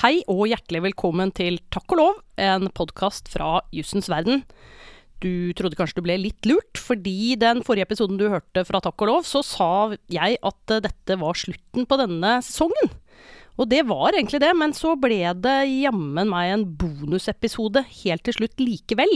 Hei og hjertelig velkommen til Takk og lov, en podkast fra jussens verden. Du trodde kanskje du ble litt lurt, fordi den forrige episoden du hørte fra Takk og lov, så sa jeg at eh, dette var slutten på denne sesongen. Og det var egentlig det, men så ble det jammen meg en bonusepisode helt til slutt likevel.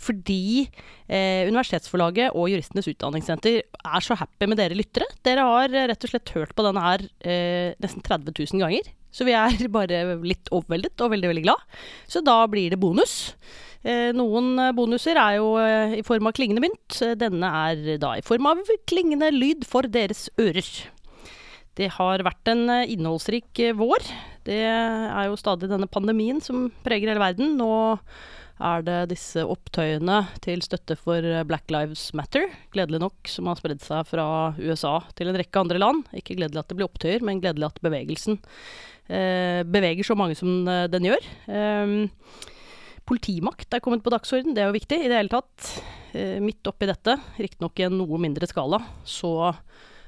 Fordi eh, Universitetsforlaget og Juristenes Utdanningssenter er så happy med dere lyttere. Dere har rett og slett hørt på denne her eh, nesten 30 000 ganger. Så vi er bare litt overveldet og veldig, veldig glad. Så da blir det bonus. Eh, noen bonuser er jo eh, i form av klingende mynt. Denne er da i form av klingende lyd for deres ører. Det har vært en eh, innholdsrik vår. Det er jo stadig denne pandemien som preger hele verden. Nå er det disse opptøyene til støtte for eh, Black Lives Matter, gledelig nok, som har spredd seg fra USA til en rekke andre land. Ikke gledelig at det blir opptøyer, men gledelig at bevegelsen eh, beveger så mange som den gjør. Eh, politimakt er kommet på dagsorden, det er jo viktig i det hele tatt. Eh, midt oppi dette, riktignok i en noe mindre skala, så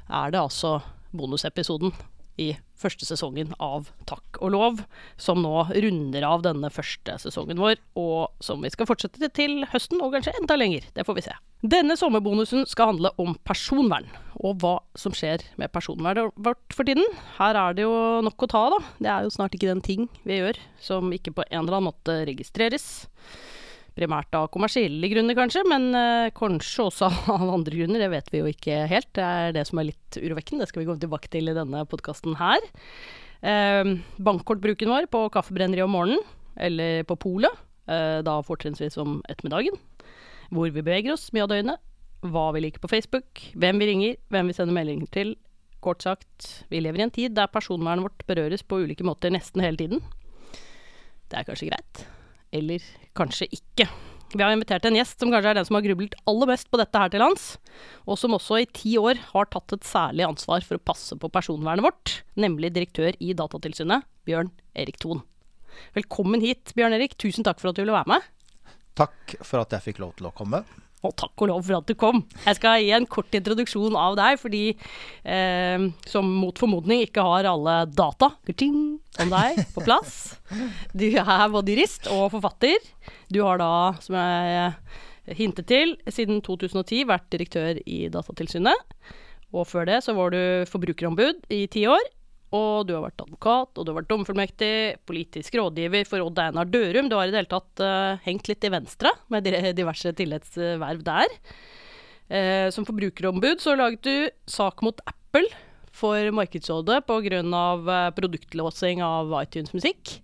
er det altså bonusepisoden i første sesongen av Takk og lov, som nå runder av denne første sesongen vår, og som vi skal fortsette til høsten, og kanskje enda lenger. Det får vi se. Denne sommerbonusen skal handle om personvern, og hva som skjer med personvernet vårt for tiden. Her er det jo nok å ta, da. Det er jo snart ikke den ting vi gjør som ikke på en eller annen måte registreres. Primært av kommersielle grunner, kanskje, men uh, kanskje også av andre grunner. Det vet vi jo ikke helt. Det er det som er litt urovekkende. Det skal vi komme tilbake til i denne podkasten her. Uh, bankkortbruken vår på kaffebrenneri om morgenen, eller på polet, uh, da fortrinnsvis om ettermiddagen. Hvor vi beveger oss mye av døgnet. Hva vi liker på Facebook. Hvem vi ringer. Hvem vi sender meldinger til. Kort sagt, vi lever i en tid der personvernet vårt berøres på ulike måter nesten hele tiden. Det er kanskje greit eller kanskje ikke. Vi har invitert en gjest som kanskje er den som har grublet aller mest på dette her til lands, og som også i ti år har tatt et særlig ansvar for å passe på personvernet vårt, nemlig direktør i Datatilsynet, Bjørn Erik Thon. Velkommen hit, Bjørn Erik. Tusen takk for at du ville være med. Takk for at jeg fikk lov til å komme. Og takk og lov for at du kom. Jeg skal gi en kort introduksjon av deg, fordi eh, som mot formodning ikke har alle data om deg på plass. Du er både jurist og forfatter. Du har da, som jeg hintet til, siden 2010 vært direktør i Datatilsynet. Og før det så var du forbrukerombud i ti år. Og du har vært advokat, og du har vært domfullmektig, politisk rådgiver for Odd Einar Dørum. Du har i det hele tatt uh, hengt litt i Venstre med diverse tillitsverv der. Uh, som forbrukerombud så laget du sak mot Apple for Markedsrådet pga. Uh, produktlåsing av iTunes-musikk.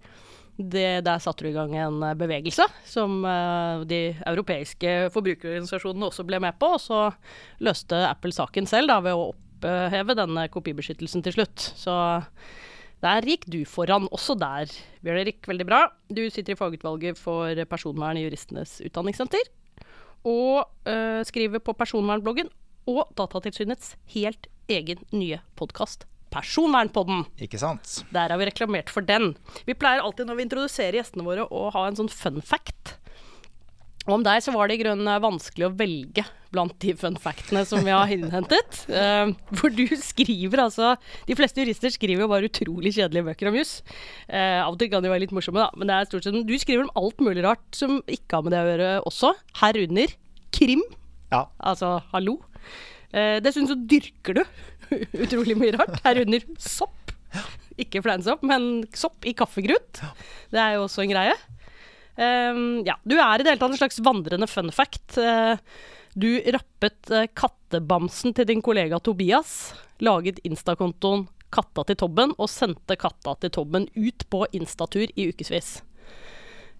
der satte du i gang en bevegelse som de europeiske forbrukerorganisasjonene også ble med på. Og så løste Apple saken selv da, ved å opp oppheve denne kopibeskyttelsen til slutt. Så der gikk du foran også der, Bjørn Erik. Veldig bra. Du sitter i fagutvalget for personvern i Juristenes utdanningssenter. Og øh, skriver på personvernbloggen og Datatilsynets helt egen nye podkast. Personvernpodden. Ikke sant? Der har vi reklamert for den. Vi pleier alltid når vi introduserer gjestene våre å ha en sånn fun fact. Og om deg så var det i grunnen vanskelig å velge blant de fun factene som vi har innhentet. Uh, for du skriver altså De fleste jurister skriver jo bare utrolig kjedelige bøker om juss. Uh, av og til kan de være litt morsomme, da, men det er stort sett du skriver om alt mulig rart som ikke har med det å gjøre også. Herunder krim. Ja. Altså hallo. Uh, dessuten så dyrker du utrolig mye rart. Herunder sopp. Ikke fleinsopp, men sopp i kaffegrut. Det er jo også en greie. Um, ja, du er i det hele tatt en slags vandrende fun fact. Uh, du rappet uh, kattebamsen til din kollega Tobias, laget Insta-kontoen Katta til Tobben og sendte Katta til Tobben ut på instatur i ukevis.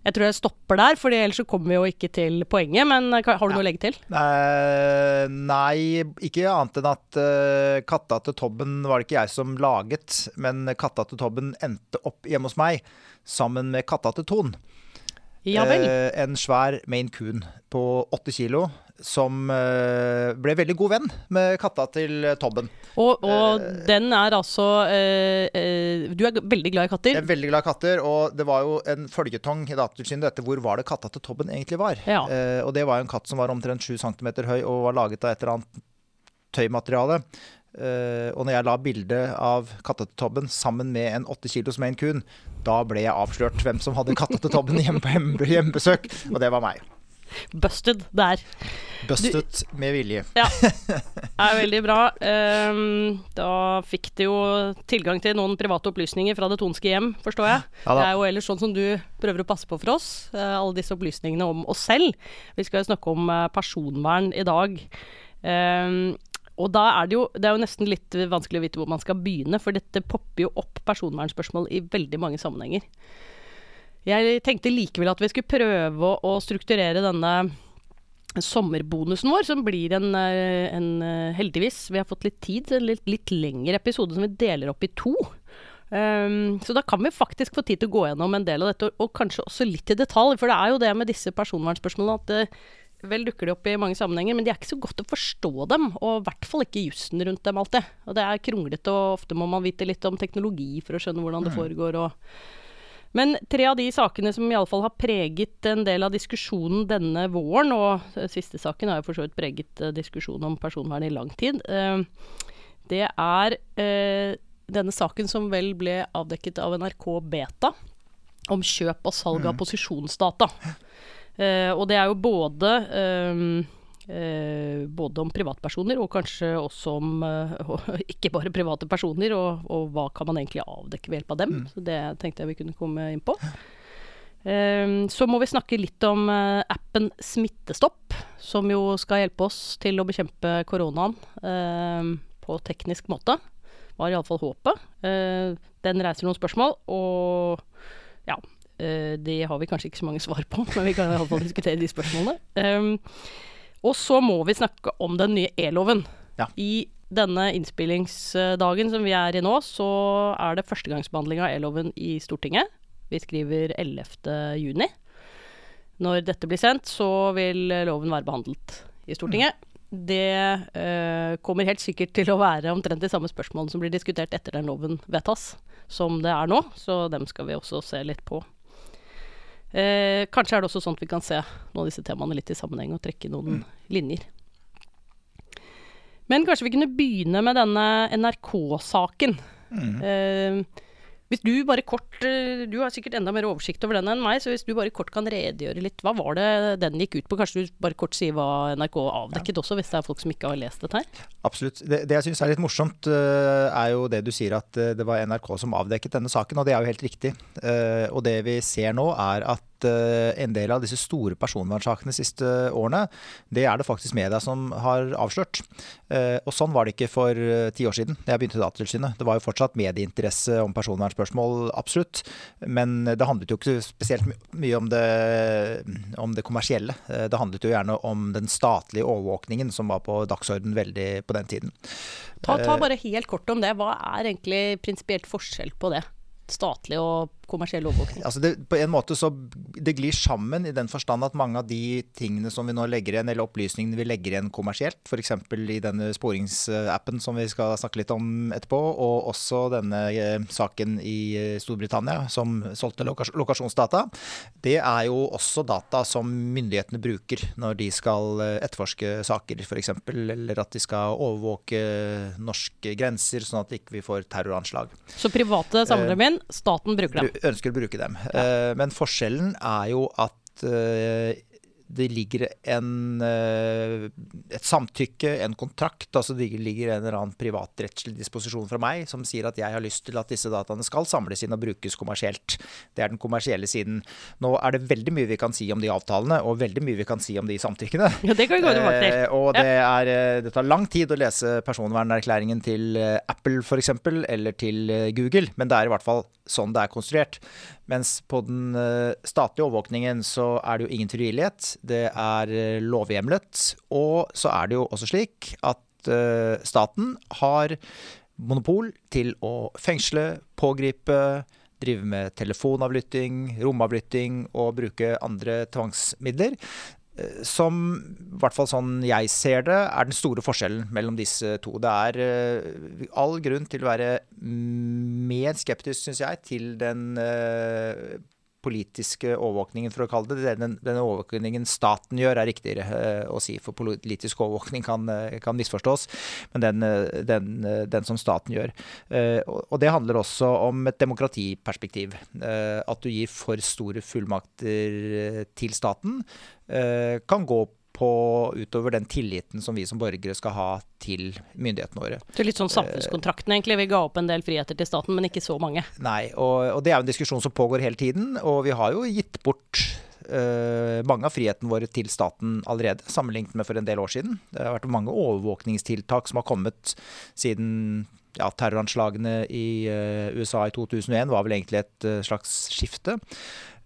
Jeg tror jeg stopper der, for ellers så kommer vi jo ikke til poenget. Men har du ja. noe å legge til? Nei, ikke annet enn at uh, Katta til Tobben var det ikke jeg som laget. Men Katta til Tobben endte opp hjemme hos meg sammen med Katta til Ton. Ja vel. Eh, en svær Maine Coon på åtte kilo som eh, ble veldig god venn med katta til Tobben. Og, og eh, den er altså eh, eh, Du er veldig glad i katter? Jeg er veldig glad i katter, og det var jo en følgetong i Datatilsynet dette hvor var det katta til Tobben egentlig var. Ja. Eh, og det var jo en katt som var omtrent 7 cm høy og var laget av et eller annet tøymateriale. Uh, og når jeg la bilde av katta til Tobben sammen med en åtte kilos Maine Coon, da ble jeg avslørt hvem som hadde katta til Tobben hjemme på hjemmebesøk, og det var meg. Busted der. Busted du, med vilje. Ja. Er veldig bra. Um, da fikk du jo tilgang til noen private opplysninger fra det tonske hjem, forstår jeg. Ja, det er jo ellers sånn som du prøver å passe på for oss. Uh, alle disse opplysningene om oss selv. Vi skal jo snakke om uh, personvern i dag. Um, og da er det jo Det er jo nesten litt vanskelig å vite hvor man skal begynne, for dette popper jo opp personvernspørsmål i veldig mange sammenhenger. Jeg tenkte likevel at vi skulle prøve å strukturere denne sommerbonusen vår, som blir en, eh, en, eh, heldigvis, vi har fått litt tid, en litt, litt lengre episode som vi deler opp i to. Um, så da kan vi faktisk få tid til å gå gjennom en del av dette, og, kanskje også litt i detalj. For det er jo det med disse personvernspørsmålene at det, Vel dukker de opp i mange sammenhenger, men de er ikke så godt å forstå dem. Og i hvert fall ikke jussen rundt dem alltid. Og det er kronglete, og ofte må man vite litt om teknologi for å skjønne hvordan det mm. foregår. Og men tre av de sakene som iallfall har preget en del av diskusjonen denne våren, og siste saken har jo for så vidt preget uh, diskusjonen om personvern i lang tid, uh, det er denne saken som vel ble avdekket av NRK Beta, om kjøp og salg av mm. posisjonsdata. Og det er jo både både om privatpersoner, og kanskje også om uh, ikke bare private personer, og, og, hva kan man egentlig avdekke ved hjelp av dem. Mm. Så det tenkte jeg vi kunne komme inn på. Um, så må vi snakke litt om appen Smittestopp, som jo skal hjelpe oss til å bekjempe koronaen på teknisk måte. Var iallfall håpet. den reiser noen spørsmål, og ja, det har vi kanskje ikke så mange svar på, men vi kan i alle fall diskutere de spørsmålene. Og så må vi snakke om den nye e-loven. Ja. I denne innspillingsdagen som vi er i nå, så er det førstegangsbehandling av e-loven i Stortinget. Vi skriver 11. juni. Når dette blir sendt, så vil loven være behandlet i Stortinget. Mm. Det uh, kommer helt sikkert til å være omtrent de samme spørsmålene som blir diskutert etter den loven vedtas, som det er nå. Så dem skal vi også se litt på. Eh, kanskje er det også sånn at vi kan se noen av disse temaene litt i sammenheng og trekke noen mm. linjer. Men kanskje vi kunne begynne med denne NRK-saken. Mm. Eh, hvis du bare kort eh, Du har sikkert enda mer oversikt over den enn meg, så hvis du bare kort kan redegjøre litt. Hva var det den gikk ut på? Kanskje du bare kort sier hva NRK avdekket ja. også, hvis det er folk som ikke har lest dette her? Absolutt. Det, det jeg syns er litt morsomt, uh, er jo det du sier at uh, det var NRK som avdekket denne saken, og det er jo helt riktig. Og det vi ser nå er at Eh, en del av disse store personvernsakene de siste årene, det er det faktisk media som har avslørt. Eh, og sånn var det ikke for eh, ti år siden da jeg begynte i Datatilsynet. Det var jo fortsatt medieinteresse om personvernspørsmål, absolutt. Men det handlet jo ikke spesielt mye om det, om det kommersielle. Det handlet jo gjerne om den statlige overvåkningen som var på dagsorden veldig på den tiden. Ta, ta bare helt kort om det. Hva er egentlig prinsipielt forskjell på det? Statlig og kommersiell overvåkning? Altså det, på en måte så det glir sammen i den forstand at mange av de tingene som vi nå legger igjen, eller opplysningene vi legger igjen kommersielt, f.eks. i denne sporingsappen som vi skal snakke litt om etterpå, og også denne eh, saken i eh, Storbritannia som solgte lokas lokasjonsdata, det er jo også data som myndighetene bruker når de skal eh, etterforske saker, f.eks., eller at de skal overvåke norske grenser, sånn at ikke vi ikke får terroranslag. Så private samler min, staten bruker dem? Ønsker å bruke dem. Ja. Eh, men forskjellen er jo at eh, det ligger en, eh, et samtykke, en kontrakt. altså Det ligger en eller annen privatrettslig disposisjon fra meg som sier at jeg har lyst til at disse dataene skal samles inn og brukes kommersielt. Det er den kommersielle siden. Nå er det veldig mye vi kan si om de avtalene, og veldig mye vi kan si om de samtykkene. Ja, det kan vi gå tilbake til. Eh, og det, er, eh, det, tar lang tid å lese personvernerklæringen til Apple f.eks., eller til Google, men det er i hvert fall sånn det er konstruert. Mens på den statlige overvåkningen så er det jo ingen frivillighet det er eh, lovhjemlet. Og så er det jo også slik at uh, staten har monopol til å fengsle, pågripe, drive med telefonavlytting, romavlytting og bruke andre tvangsmidler. Eh, som, i hvert fall sånn jeg ser det, er den store forskjellen mellom disse to. Det er uh, all grunn til å være mer skeptisk, syns jeg, til den uh, politiske overvåkningen, for å kalle det den, den overvåkningen staten gjør, er riktigere eh, å si. For politisk overvåkning kan, eh, kan misforstås, men den, eh, den, den, som staten gjør. Og det handler også om et demokratiperspektiv. At du gir for store fullmakter til staten, kan gå på utover den tilliten som vi som borgere skal ha til myndighetene våre. Det er litt sånn samfunnskontrakten egentlig. Vi ga opp en del friheter til staten, men ikke så mange. Nei, og, og det er jo en diskusjon som pågår hele tiden. Og vi har jo gitt bort uh, mange av frihetene våre til staten allerede, sammenlignet med for en del år siden. Det har vært mange overvåkningstiltak som har kommet siden ja, terroranslagene i uh, USA i 2001 var vel egentlig et uh, slags skifte.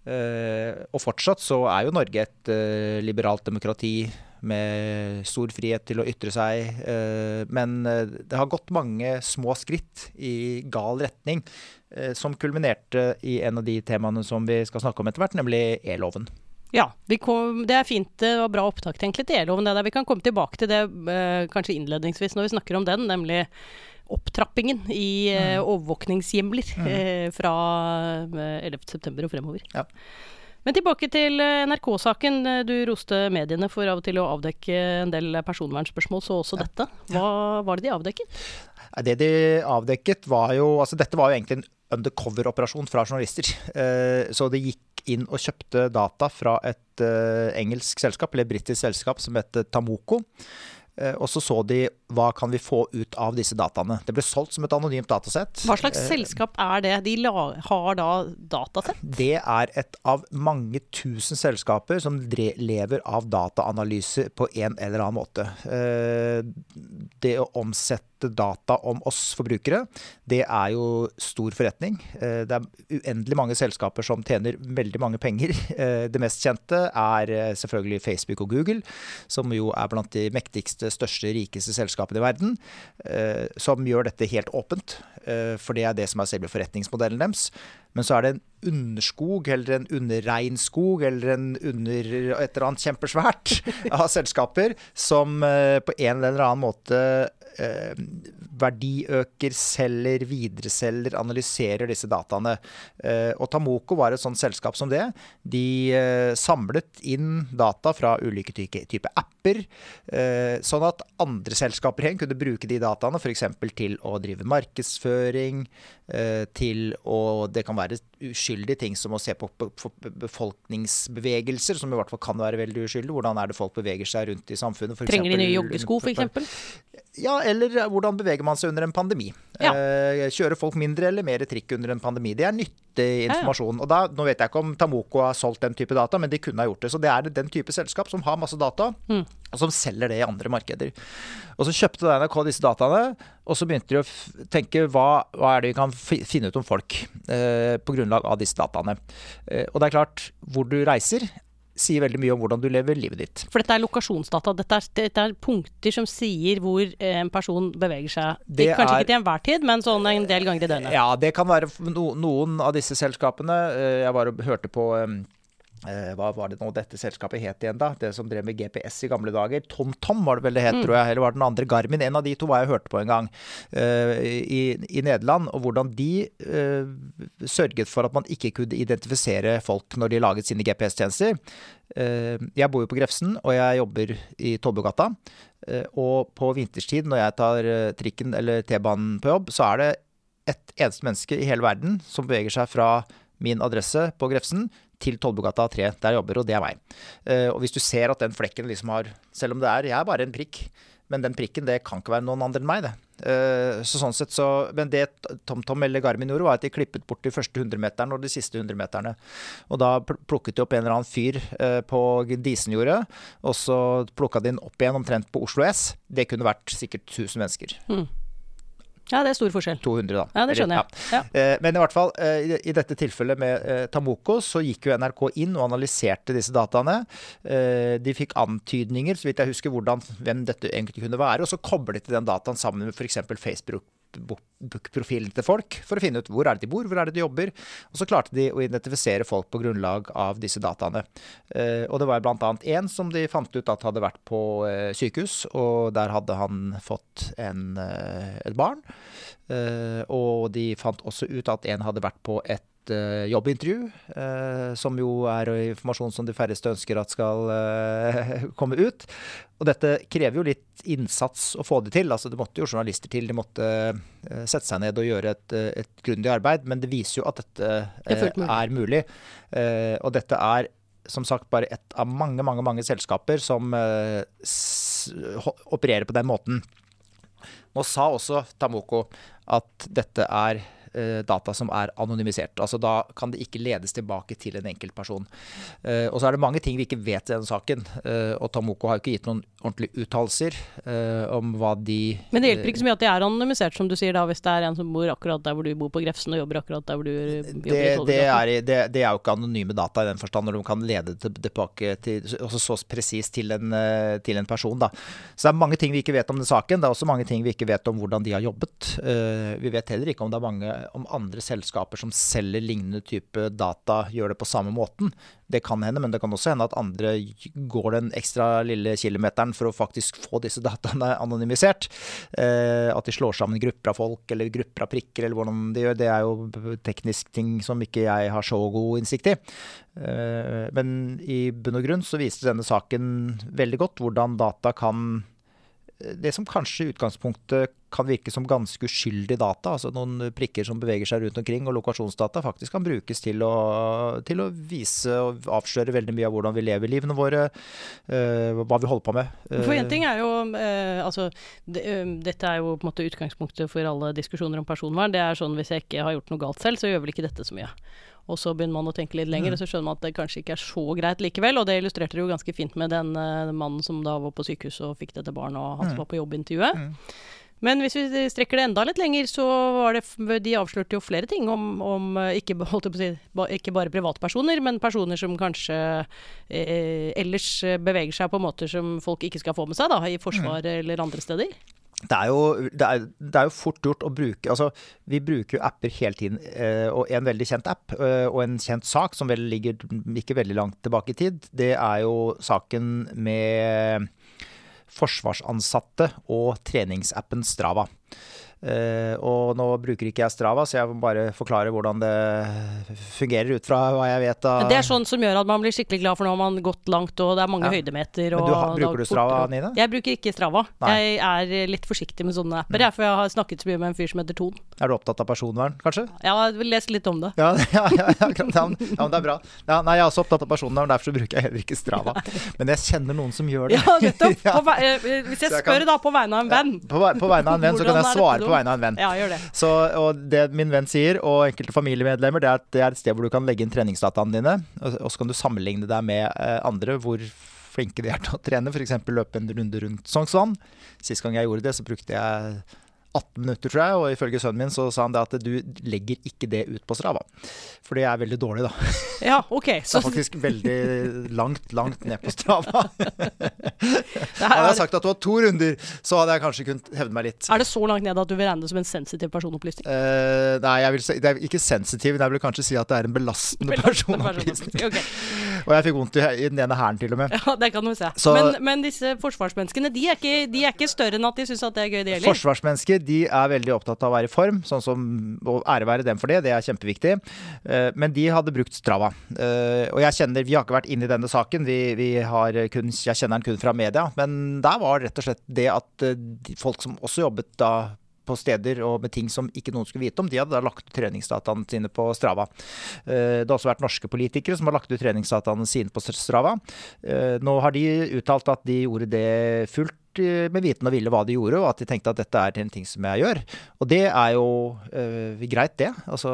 Eh, og fortsatt så er jo Norge et eh, liberalt demokrati med stor frihet til å ytre seg. Eh, men det har gått mange små skritt i gal retning, som kulminerte i en av de temaene som vi skal snakke om etter hvert, nemlig e-loven. Ja, kom, det er fint. Var bra opptak egentlig til e-loven. Vi kan komme tilbake til det kanskje innledningsvis når vi snakker om den, nemlig opptrappingen i mm. Eh, overvåkningshjemler mm. Eh, fra 11.9. Eh, og fremover. Ja. Men tilbake til NRK-saken. Du roste mediene for av og til å avdekke en del personvernspørsmål, så også ja. dette. Hva var det de avdekket? Det de avdekket var jo Altså dette var jo egentlig en undercover-operasjon fra journalister. Så de gikk inn og kjøpte data fra et engelsk selskap, eller britisk selskap, som heter Tamoko. Og så så de hva kan vi få ut av disse dataene. Det ble solgt som et anonymt datasett. Hva slags eh, selskap er det? De har da datasett? Det er et av mange tusen selskaper som lever av dataanalyse på en eller annen måte. Eh, det å omsette data om oss forbrukere, det er jo stor forretning. Det er uendelig mange selskaper som tjener veldig mange penger. Det mest kjente er selvfølgelig Facebook og Google, som jo er blant de mektigste største, rikeste selskapene i verden, eh, som gjør dette helt åpent. Eh, for det er det som er selve forretningsmodellen deres. Men så er det en underskog, eller en underregnskog, eller en under et eller annet kjempesvært av selskaper som eh, på en eller annen måte eh, verdiøker, selger, videreselger, analyserer disse dataene. Eh, og Tamoko var et sånt selskap som det. De eh, samlet inn data fra ulike typer type apper, eh, sånn at andre selskaper igjen kunne bruke de dataene f.eks. til å drive markedsføring, eh, til å Det kan være uskyldige ting som å se på befolkningsbevegelser, som i hvert fall kan være veldig uskyldig. Hvordan er det folk beveger seg rundt i samfunnet? Trenger de nye joggesko, f.eks.? Ja, eller hvordan beveger man seg under en pandemi? Ja. Eh, kjører folk mindre eller mer trikk under en pandemi? Det er nyttig informasjon. Og da, Nå vet jeg ikke om Tamoko har solgt den type data, men de kunne ha gjort det. Så det er den type selskap som har masse data, mm. og som selger det i andre markeder. Og så kjøpte NRK disse dataene, og så begynte de å tenke hva, hva er det vi kan finne ut om folk eh, på grunnlag av disse dataene. Eh, og det er klart, hvor du reiser sier veldig mye om hvordan du lever livet ditt. For dette er lokasjonsdata. Dette er, dette er punkter som sier hvor eh, en person beveger seg. Det Kanskje er, ikke til enhver tid, men sånn en del ganger i døgnet. Ja, det kan være no, noen av disse selskapene. Eh, jeg var og hørte på hva var det nå dette selskapet het igjen, da? Det som drev med GPS i gamle dager. TomTom var det vel det het, mm. tror jeg. Eller var det den andre Garmin? En av de to var jeg hørte på en gang uh, i, i, Nederland. Og hvordan de uh, sørget for at man ikke kunne identifisere folk når de laget sine GPS-tjenester. Uh, jeg bor jo på Grefsen, og jeg jobber i Tobbegata. og på vinterstid, når jeg tar trikken eller T-banen på jobb, så er det et eneste menneske i hele verden som beveger seg fra min adresse på Grefsen til Tollbugata 3, der jobber, og det er meg. Uh, og hvis du ser at den flekken liksom har Selv om det er Jeg er bare en prikk, men den prikken det kan ikke være noen andre enn meg, det. Uh, så sånn sett så, Men det TomTom eller Garmin gjorde, var at de klippet bort de første 100-meterne og de siste 100-meterne. Og da plukket de opp en eller annen fyr uh, på Disenjordet, og så plukka de den opp igjen omtrent på Oslo S. Det kunne vært sikkert 1000 mennesker. Mm. Ja, det er stor forskjell. 200, da. Ja, det skjønner jeg. Ja. Ja. men i hvert fall, eh, i dette tilfellet med eh, Tamoko, så gikk jo NRK inn og analyserte disse dataene. De fikk antydninger, så vidt jeg husker, hvordan, hvem dette egentlig kunne være. Og så koblet de den dataen sammen med f.eks. Facebook Facebook-profilen til folk for å finne ut hvor er det de bor, hvor er det de jobber. Og så klarte de å identifisere folk på grunnlag av disse dataene. Eh, og det var bl.a. én som de fant ut at hadde vært på eh, sykehus, og der hadde han fått en, eh, et barn. og de fant også ut at en hadde vært på et et uh, jobbintervju, uh, som jo er informasjon som de færreste ønsker at skal uh, komme ut. Og dette krever jo litt innsats å få det til. Altså, det måtte jo journalister til. De måtte sette seg ned og gjøre et, et grundig arbeid. Men det viser jo at dette er, mulig. og dette er som sagt bare ett av mange, mange, mange selskaper som opererer på den måten. Nå sa også Tamoko at dette er data som er anonymisert. Altså Da kan det ikke ledes tilbake til en enkeltperson. Uh, og så er det mange ting vi ikke vet i denne saken. Uh, og Tamoko har jo ikke gitt noen ordentlige uttalelser om hva de Men det hjelper ikke så mye at de er anonymisert, som du sier, da, hvis det er en som bor akkurat der hvor du bor på Grefsen og jobber akkurat der hvor du jobber det, i det er, det, det, er jo ikke anonyme data i den forstand, når de kan lede tilbake til, så presist til, til, en person. da. Så det er mange ting vi ikke vet om den saken. Det er også mange ting vi ikke vet om hvordan de har jobbet. vi vet heller ikke om det er mange om andre selskaper som selger lignende type data, gjør det på samme måten. Det kan hende, men det kan også hende at andre går den ekstra lille kilometeren for å faktisk få disse dataene anonymisert. Eh, at de slår sammen grupper av folk eller grupper av prikker, eller hvordan de gjør. Det er jo teknisk ting som ikke jeg har så god innsikt i. Eh, men i bunn og grunn så viste denne saken veldig godt hvordan data kan det som kanskje i utgangspunktet kan virke som ganske uskyldig data, altså noen prikker som beveger seg rundt omkring, og lokasjonsdata faktisk kan brukes til å, til å vise og avsløre veldig mye av hvordan vi lever livene våre, uh, hva vi holder på med. For én ting er jo uh, altså, det, uh, Dette er jo på en måte utgangspunktet for alle diskusjoner om personvern. Det er sånn hvis jeg ikke har gjort noe galt selv, så gjør vel ikke dette så mye. Og så begynner man å tenke litt lenger, mm. og så skjønner man at det kanskje ikke er så greit likevel. Og det illustrerte det jo ganske fint med den den mannen som da var på sykehuset og fikk dette barnet, og han som var på jobbintervjuet. Mm. Men hvis vi strekker det enda litt lenger, så var det De avslørte jo flere ting om, om eh, ikke, si, ikke, bare privatpersoner, men personer som kanskje eh, ellers beveger seg på måter som folk ikke skal få med seg, da, i Forsvaret mm. eller andre steder det er, jo, det, er, det er, jo, fort gjort å bruke altså, Vi bruker jo apper hele tiden. Eh, og en veldig kjent app eh, og en kjent sak som vel ligger ikke veldig langt tilbake i tid, det er jo saken med forsvarsansatte og treningsappen Strava. Uh, og nå bruker ikke jeg Strava, så jeg må bare forklare hvordan det fungerer ut fra hva jeg vet av Det er sånn som gjør at man blir skikkelig glad, for nå har man gått langt, og det er mange ja. høydemeter. Men du har, bruker du Strava, Nina? Jeg bruker ikke Strava. Nei. Jeg er litt forsiktig med sånne apper, mm. jeg, for jeg har snakket så mye med en fyr som heter Ton. Er du opptatt av personvern, kanskje? Ja, jeg har lest litt om det. Ja, ja, ja, ja, men det er bra. nei, jeg er også opptatt av personvern, derfor så bruker jeg heller ikke Strava. Men jeg kjenner noen som gjør det. Ja, nettopp. Eh, hvis jeg, spør da på vegne av en venn. På, på vegne av en venn, så kan jeg svare på vegne av en venn. Ja, gjør det. Så, og det min venn sier, og enkelte familiemedlemmer, det er at det er et sted hvor du kan legge inn treningsdataene dine. Og, så kan du sammenligne deg med eh, andre hvor flinke de er til å trene. F.eks. løpe en runde rundt Sognsvann. Sist gang jeg gjorde det, så brukte jeg 18 minutter, tror jeg. Og ifølge sønnen min så sa han det at du legger ikke det ut på Strava. For det er veldig dårlig, da. Ja, ok. Så... Det er faktisk veldig langt, langt ned på Strava. Hadde jeg sagt at du var to runder, så hadde jeg kanskje kunnet hevde meg litt. Er det så langt ned at du vil regne det som en sensitiv personopplysning? Uh, nei, jeg vil si, det er ikke sensitiv, men jeg vil kanskje si at det er en belastende, belastende personopplysning. Okay. og jeg fikk vondt i, i den ene hæren, til og med. Ja, det kan du se. Så... Men, men, disse forsvarsmenneskene, de er, ikke, de er ikke større enn at de syns at det er gøy, de heller? Forsvarsmennesker de er veldig opptatt av å være i form, sånn som å ære være dem for det. Det er kjempeviktig. Eh, men de hadde brukt Strava. Eh, og jeg kjenner, Vi har ikke vært inne i denne saken, vi, vi kun, jeg kjenner den kun fra media. Men der var rett og slett det at eh, folk som også jobbet da på steder og med ting som ikke noen skulle vite om. De hadde da lagt ut treningsdataene sine på Strava. Det har også vært norske politikere som har lagt ut treningsdataene sine på Strava. Nå har de uttalt at de gjorde det fullt med viten og ville hva de gjorde, og at de tenkte at dette er en ting som jeg gjør. Og det er jo øh, greit, det. Altså,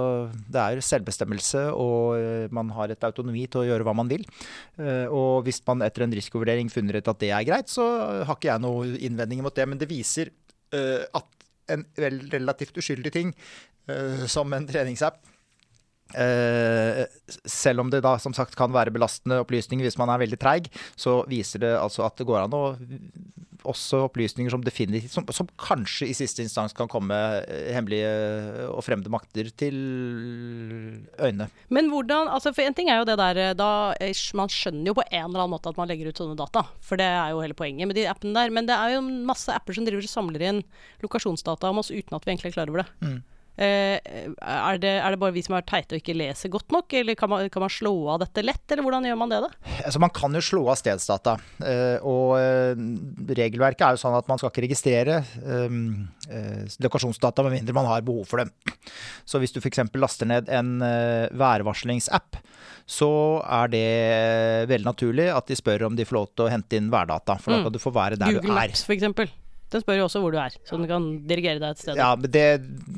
det er selvbestemmelse, og øh, man har et autonomi til å gjøre hva man vil. Og hvis man etter en risikovurdering funner ut at det er greit, så har ikke jeg noen innvendinger mot det. Men det viser uh, at en relativt uskyldig ting, uh, som en treningsapp, Uh, selv om det da som sagt kan være belastende opplysninger hvis man er veldig treig, så viser det altså at det går an å også opplysninger som definitivt som, som, kanskje i siste instans kan komme eh, hemmelige og fremmede makter til øyne. Men hvordan altså For en ting er jo det der eh, da Man skjønner jo på en eller annen måte at man legger ut sånne data. For det er jo hele poenget med de appene der. Men det er jo masse apper som driver og samler inn lokasjonsdata om oss uten at vi egentlig er klar over det. Mm. Eh, er, det, er det bare vi som er teite og ikke leser godt nok, eller kan man, kan man slå av dette lett, eller hvordan gjør man det, da? Altså, man kan jo slå av stedsdata. eh, og eh, regelverket er jo sånn at man skal ikke registrere lokasjonsdata med mindre man har behov for dem. Så hvis du f.eks. laster ned en værvarslingsapp, så er det veldig naturlig at de spør om de får lov til å hente inn værdata. For da Mm. kan du få være der Google du er. Google Maps, eksempel. Den spør jo også hvor du er, så den kan dirigere deg et sted. Ja, men det,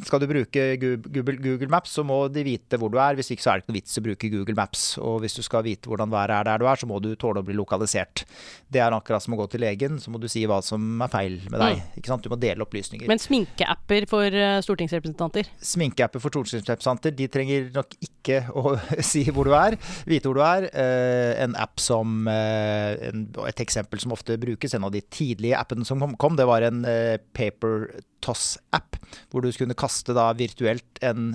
Skal du bruke Google, Google Maps, så må de vite hvor du er. Hvis ikke så er det ikke noe vits å bruke Google Maps. Og hvis du skal vite hvordan været er der du er, så må du tåle å bli lokalisert. Det er akkurat som å gå til legen, så må du si hva som er feil med deg. Ikke sant? Du må dele opplysninger. Men sminkeapper for eh, stortingsrepresentanter? Sminkeapper for stortingsrepresentanter de trenger nok ikke å si hvor du er, vite hvor du er. Eh, en app som eh, Et eksempel som ofte brukes, en av de tidlige appene som kom det var en eh, paper toss-app, hvor du kunne kaste da virtuelt en,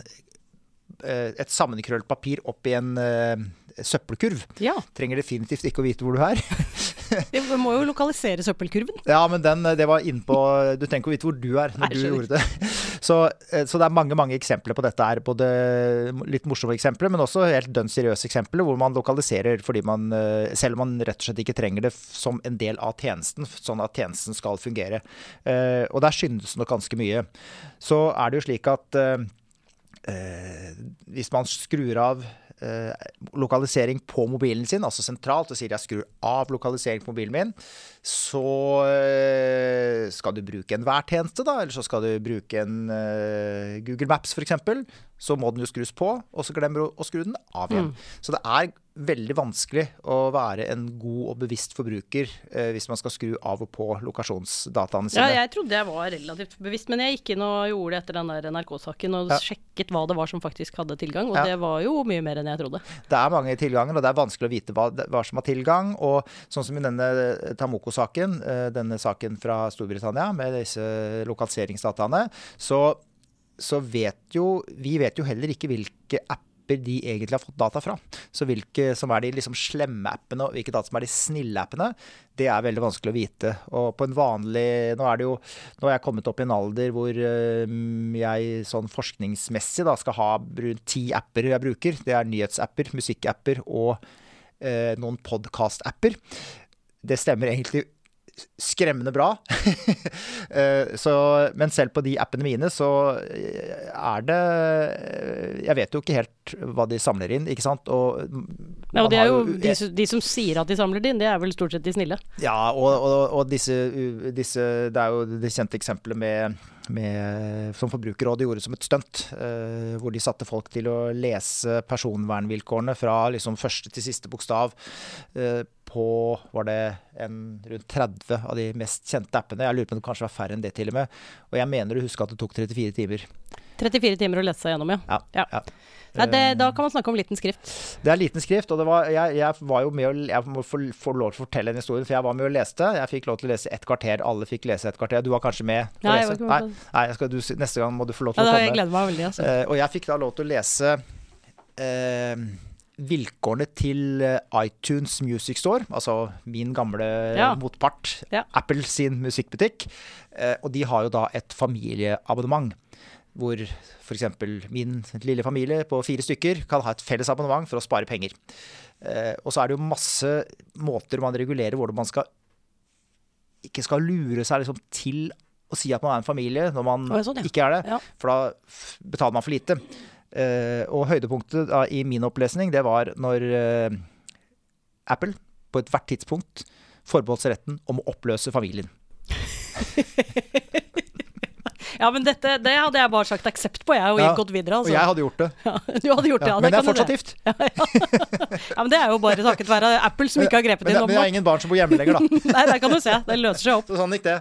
eh, et sammenkrøllet papir opp i en eh, søppelkurv. Ja. Trenger definitivt ikke å vite hvor du er. Vi må jo lokalisere søppelkurven. Ja, men den, det var innpå Du trenger ikke å vite hvor du er når Nei, du gjorde det. Så, eh, så det er mange mange eksempler på dette her. Både litt morsomme eksempler, men også helt dønn seriøse eksempler hvor man lokaliserer fordi man eh, Selv om man rett og slett ikke trenger det som en del av tjenesten, sånn at tjenesten skal fungere. Eh, Og der skyndes det nok ganske mye. Så er det jo slik at eh, eh, hvis man skrur av eh, lokalisering på mobilen sin, altså sentralt, og sier jeg skrur av lokalisering på mobilen min, så eh, skal du bruke en tjeneste, da, eller så skal du bruke en eh, Google Maps f.eks., så må den jo skrus på, og så glemmer du å skru den av igjen. Så det er veldig vanskelig å være en god og bevisst forbruker eh, hvis man skal skru av og på lokasjonsdataene sine. Ja, jeg trodde jeg var relativt bevisst, men jeg gikk inn og gjorde det etter den der NRK-saken og Ja. sjekket hva det var som faktisk hadde tilgang, og Ja. det var jo mye mer enn jeg trodde. Det er mange tilganger, og det er vanskelig å vite hva, hva som har tilgang. Og sånn som i denne Tamoko-saken, eh, denne saken fra Storbritannia med disse lokaliseringsdataene, så, så vet jo Vi vet jo heller ikke hvilke apper de egentlig har fått data fra. Så hvilke som er de liksom slemme appene, og hvilke data som er de snille appene, det er veldig vanskelig å vite. Og på en vanlig Nå er det jo Nå har jeg kommet opp i en alder hvor jeg sånn forskningsmessig da skal ha rundt ti apper jeg bruker. Det er nyhetsapper, musikkapper og eh, noen podkast-apper. Det stemmer egentlig skremmende bra. Eh, så, men selv på de appene mine så eh, er det eh, Jeg vet jo ikke helt hva de samler inn, ikke sant. Og, Ja, og det er jo de, som- de som sier at de samler det inn, det er vel stort sett de snille. ja, og, og, og disse, disse Det er jo det kjente eksempelet med, med som Forbrukerrådet gjorde som et stunt. eh, hvor de satte folk til å lese personvernvilkårene fra liksom første til siste bokstav. eh, på var det en, rundt 30 av de mest kjente appene. Jeg lurer på om det kanskje var færre enn det til og med. Og jeg mener du husker at det tok 34 timer. 34 timer å lese seg gjennom, ja. Ja, Ja. Nei, det, da kan man snakke om liten skrift. Det er liten skrift, og det var, jeg, jeg var jo med å, jeg må få, lov til å fortelle en historie, for jeg var med og leste. Jeg fikk lov til å lese et kvarter. Alle fikk lese et kvarter. Du var kanskje med? å Nei, jeg lese? Nei, nei skal, du, neste gang må du få lov til ja, å jeg gleder meg veldig, altså. Eh, og jeg fikk da lov til å lese eh, vilkårene til eh, iTunes Music Store, altså min gamle Ja. motpart, Ja. Apple sin musikkbutikk. Eh, og de har jo da et familieabonnement. Hvor f.eks. min lille familie på fire stykker kan ha et felles abonnement for å spare penger. Eh, og så er det jo masse måter man regulerer hvordan man skal ikke skal lure seg liksom til å si at man er en familie når man er sånn, ja. ikke er det. Ja. For da betaler man for lite. Eh, og høydepunktet da, i min opplesning, det var når eh, Apple på ethvert tidspunkt forbeholdt seg retten om å oppløse familien. Ja, men dette det hadde jeg bare sagt aksept på, jeg, og Ja, gått videre. Og Altså. jeg hadde gjort det. Ja, du hadde gjort det, Ja, ja. men jeg er fortsatt gift. Ja, men det er jo bare takket være Apple som ikke har grepet Men, inn det- men jeg har ingen barn som bor hjemme lenger, da. Nei, der kan du se. Det løser seg opp. Så sånn gikk det.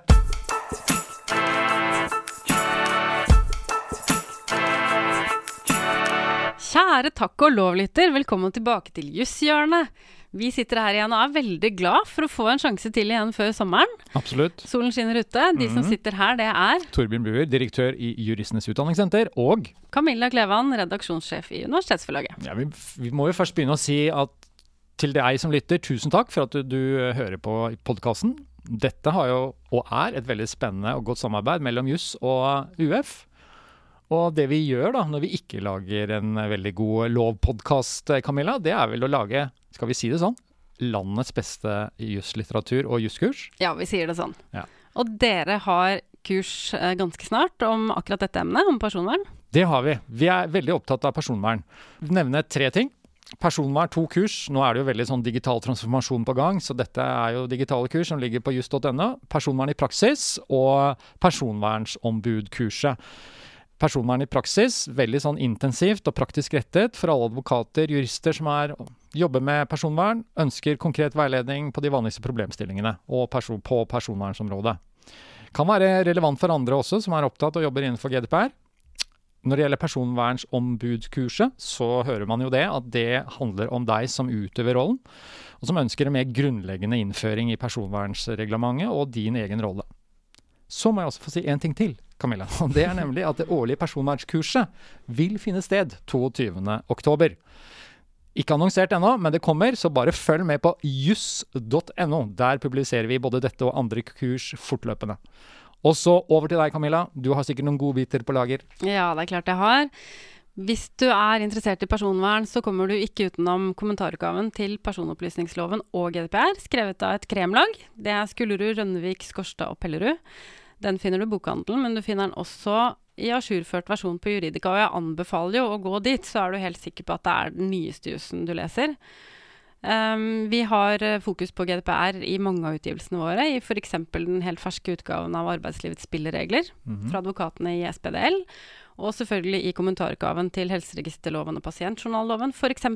Kjære takk og lovlytter, velkommen tilbake til Jusshjørnet. Vi sitter her igjen og er veldig glad for å få en sjanse til igjen før sommeren. Absolutt. Solen skinner ute. De som sitter her, det er Torbjørn Buer, direktør i Juristenes Utdanningssenter, og Camilla Klevan, redaksjonssjef i Universitetsforlaget. ja, vi, vi må jo først begynne å si at til deg som lytter, tusen takk for at du, du hører på podkasten. Dette har jo, og er, et veldig spennende og godt samarbeid mellom Juss og UF. Og det vi gjør da, når vi ikke lager en veldig god lovpodkast, Camilla, det er vel å lage, skal vi si det sånn, landets beste juslitteratur og jusskurs? Ja, vi sier det sånn. Ja. Og dere har kurs eh, ganske snart om akkurat dette emnet, om personvern. Det har vi. Vi er veldig opptatt av personvern. Nevne tre ting. Personvern to kurs. Nå er det jo veldig sånn digital transformasjon på gang, så dette er jo digitale kurs som ligger på just.no. Personvern i praksis og personvernsombudkurset. Personvern i praksis, veldig sånn intensivt og praktisk rettet for alle advokater, jurister som er, jobber med personvern, ønsker konkret veiledning på de vanligste problemstillingene og person, på personvernsområdet. Kan være relevant for andre også, som er opptatt og jobber innenfor GDPR. Når det gjelder personvernsombudkurset, så hører man jo det, at det handler om deg som utøver rollen, og som ønsker en mer grunnleggende innføring i personvernsreglementet og din egen rolle. Så må jeg også få si én ting til, Camilla. Og det er nemlig at det årlige personvernskurset vil finne sted 22.10. Ikke annonsert ennå, men det kommer, så bare følg med på juss.no. Der publiserer vi både dette og andre kurs fortløpende. Og så over til deg, Camilla. Du har sikkert noen godbiter på lager. Ja, det er klart jeg har. Hvis du er interessert i personvern, så kommer du ikke utenom kommentarutgaven til personopplysningsloven og GDPR, skrevet av et kremlag. Det er Skullerud, Rønnevik, Skorstad og Pellerud. Den finner du i bokhandelen, men du finner den også i ajourført versjon på Juridika. Og jeg anbefaler jo å gå dit, så er du helt sikker på at det er den nyeste jussen du leser. Um, vi har eh, fokus på GDPR i mange av utgivelsene våre, i f.eks. den helt ferske utgaven av Arbeidslivets spilleregler Mhm. fra advokatene i SPDL. Og selvfølgelig i kommentarutgaven til helseregisterloven og pasientjournalloven, f.eks.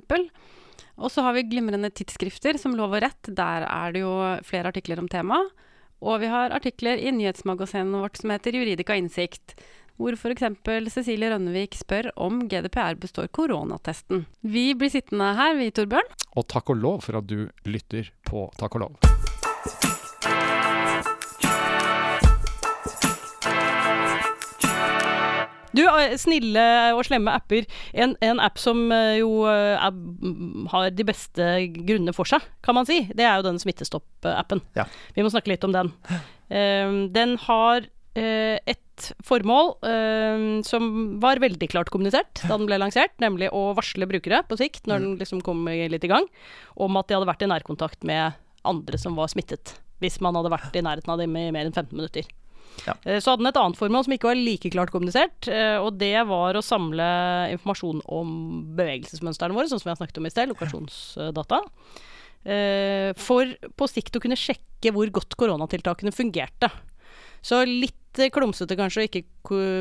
Og så har vi glimrende tidsskrifter som Lov og rett. Der er det jo flere artikler om temaet. Og vi har artikler i nyhetsmagasinet vårt som heter Juridika innsikt. Hvor f.eks. Cecilie Rønnevik spør om GDPR består koronatesten. Vi blir sittende her, vi, Torbjørn. Og takk og lov for at du lytter på Takk og lov. Du, eh, snille og slemme apper. En, en app som eh, jo eh, er, mm, har de beste grunnene for seg, kan man si, det er jo den Smittestopp-appen. Ja. Vi må snakke litt om den. Eh, den har et formål eh, som var veldig klart kommunisert da den ble lansert, nemlig å varsle brukere på sikt, når den liksom kom litt i gang, om at de hadde vært i nærkontakt med andre som var smittet. Hvis man hadde vært i nærheten av dem i mer enn 15 minutter. Ja. Eh, Så hadde den et annet formål som ikke var like klart kommunisert, eh, og det var å samle informasjon om bevegelsesmønstrene våre, sånn som vi har snakket om i sted, lokasjonsdata. eh, For på sikt å kunne sjekke hvor godt koronatiltakene fungerte. Så litt eh, klumsete kanskje å ikke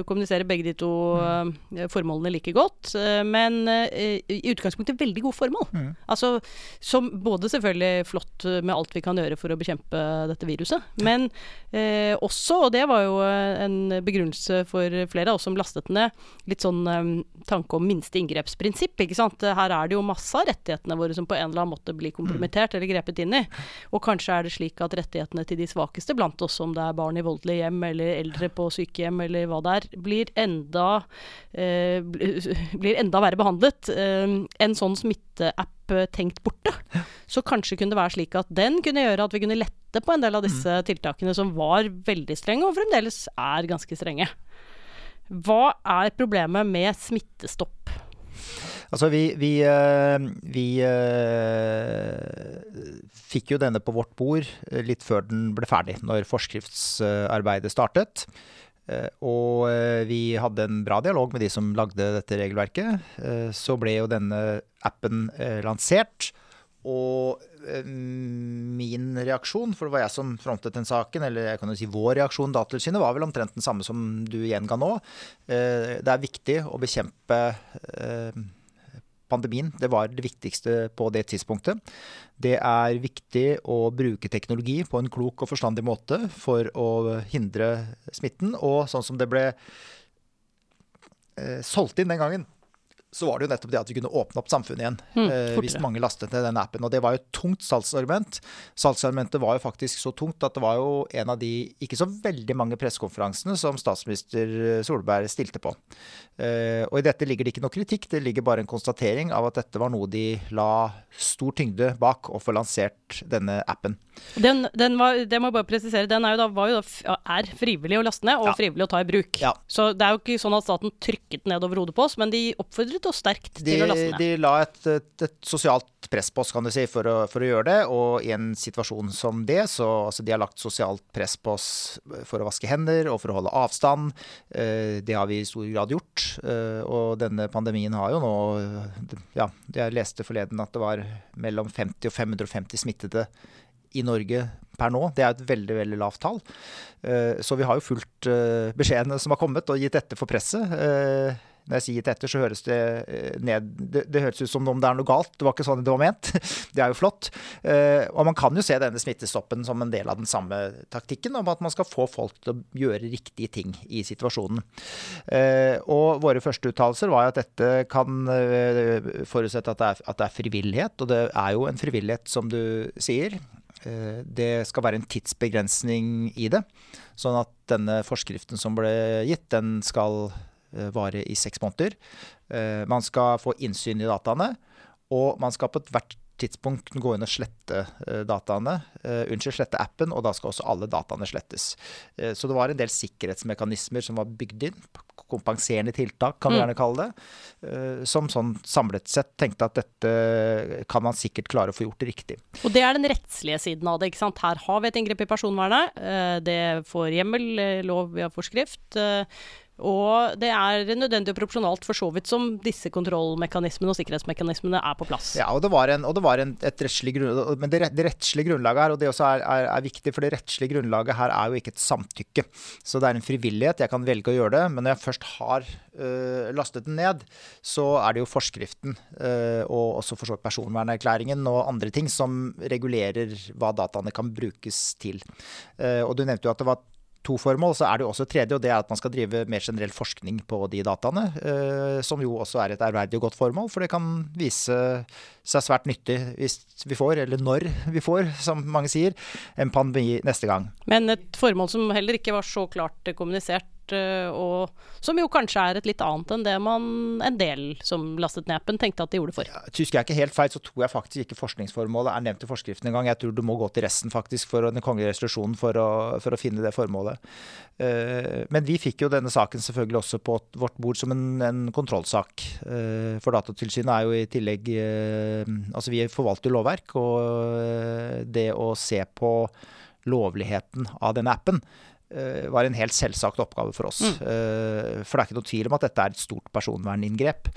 kommunisere begge de to eh, formålene like godt, eh, men i utgangspunktet veldig gode formål. Mm. Altså, som både selvfølgelig flott med alt vi kan gjøre for å bekjempe dette viruset, men eh, også, og det var jo en begrunnelse for flere av oss som lastet ned, litt sånn eh, tanke om minste inngrepsprinsipp, ikke sant. Her er det jo masse av rettighetene våre som på en eller annen måte blir kompromittert eller grepet inn i. Og kanskje er det slik at rettighetene til de svakeste blant oss, om det er barn i voldelige hjem eller eldre på sykehjem eller hva det er, blir enda, eh, blir enda verre behandlet. Eh, en sånn smitteapp eh, tenkt borte. Så kanskje kunne det være slik at den kunne gjøre at vi kunne lette på en del av disse tiltakene som var veldig strenge, og fremdeles er ganske strenge. Hva er problemet med smittestopp? Altså, vi, vi, eh, vi eh, fikk jo denne på vårt bord eh, litt før den ble ferdig, når forskriftsarbeidet startet. Og vi hadde en bra dialog med de som lagde dette regelverket. Så ble jo denne appen lansert. Og min reaksjon, for det var jeg som frontet den saken, eller jeg kan jo si vår reaksjon da til synet, var vel omtrent den samme som du gjenga nå. Det er viktig å bekjempe pandemien. Det var det viktigste på det tidspunktet. Det er viktig å bruke teknologi på en klok og forstandig måte for å hindre smitten. Og sånn som det ble eh, solgt inn den gangen, så var det jo nettopp det at vi kunne åpne opp samfunnet igjen. Mm, eh, hvis mange lastet ned den appen. Og det var jo et tungt salgsargument. Salgsargumentet var jo faktisk så tungt at det var jo en av de ikke så veldig mange pressekonferansene som statsminister Solberg stilte på. Eh, og i dette ligger det ikke noe kritikk, det ligger bare en konstatering av at dette var noe de la stor tyngde bak å få lansert denne appen. Den, den var, det må jeg bare presisere, den er jo da, var jo da, er frivillig å laste ned og Ja. frivillig å ta i bruk. Ja. Så det er jo ikke sånn at staten trykket ned over hodet på oss, men de oppfordret oss sterkt De, til å laste ned. de la et, et, et sosialt press på oss, kan du si, for å, for å gjøre det. Og i en situasjon som det, så altså, de har lagt sosialt press på oss for å vaske hender og for å holde avstand. Eh, det har vi i stor grad gjort. Eh, og denne pandemien har jo nå Ja, jeg leste forleden at det var mellom 50 og 550 smittede i Norge per nå. Det er et veldig veldig lavt tall. Eh, Så vi har jo fulgt beskjedene som har kommet, og gitt etter for presset. Når jeg sier det etter, så høres det eh, ned Det, det høres ut som om det er noe galt. Det var ikke sånn det var ment. Det er jo flott. Eh, Og man kan jo se denne smittestoppen som en del av den samme taktikken om at man skal få folk til å gjøre riktige ting i situasjonen. Eh, Og våre første uttalelser var at dette kan forutsette at det, er, at det er frivillighet, og det er jo en frivillighet, som du sier. Det skal være en tidsbegrensning i det. Sånn at denne forskriften som ble gitt, den skal vare i seks måneder. Eh, Man skal få innsyn i dataene, og man skal på ethvert tidspunkt gå inn og slette eh, dataene. eh, unnskyld, slette appen, og da skal også alle dataene slettes. Eh, så det var en del sikkerhetsmekanismer som var bygd inn. Kompenserende tiltak, kan vi Mm. gjerne kalle det. eh, som sånn samlet sett tenkte at dette kan man sikkert klare å få gjort riktig. Og det er den rettslige siden av det. ikke sant? Her har vi et inngrep i personvernet. eh, Det får hjemmel, eh, lov via forskrift. Og det er nødvendig og proporsjonalt for så vidt som disse kontrollmekanismene og sikkerhetsmekanismene er på plass. Ja, og det var, en, og det var en, et rettslig grunnlag, men det, det rettslige grunnlaget her, og det også er, er, er viktig, for det rettslige grunnlaget her er jo ikke et samtykke. Så det er en frivillighet. Jeg kan velge å gjøre det, men når jeg først har øh, lastet den ned, så er det jo forskriften øh, og også for så vidt personvernerklæringen og andre ting som regulerer hva dataene kan brukes til. Uh, og du nevnte jo at det var to formål, så er det jo også et tredje, og det er at man skal drive mer generell forskning på de dataene. Eh, som jo også er et ærverdig og godt formål, for det kan vise seg svært nyttig hvis vi får, eller når vi får, som mange sier, en pandemi neste gang. Men et formål som heller ikke var så klart kommunisert, og som jo kanskje er et litt annet enn det man en del som lastet ned appen, tenkte at de gjorde for. Tysk jeg ikke helt feil, så tror jeg faktisk ikke forskningsformålet er nevnt i forskriften engang. Jeg tror du må gå til resten faktisk for den kongelige resolusjonen for å, for å finne det formålet. Eh, Men vi fikk jo denne saken selvfølgelig også på vårt bord som en, en kontrollsak. Eh, For Datatilsynet er jo i tillegg eh, Altså vi forvalter lovverk, og eh, det å se på lovligheten av denne appen eh, var en helt selvsagt oppgave for oss. Mm. For det er ikke noe tvil om at dette er et stort personverninngrep.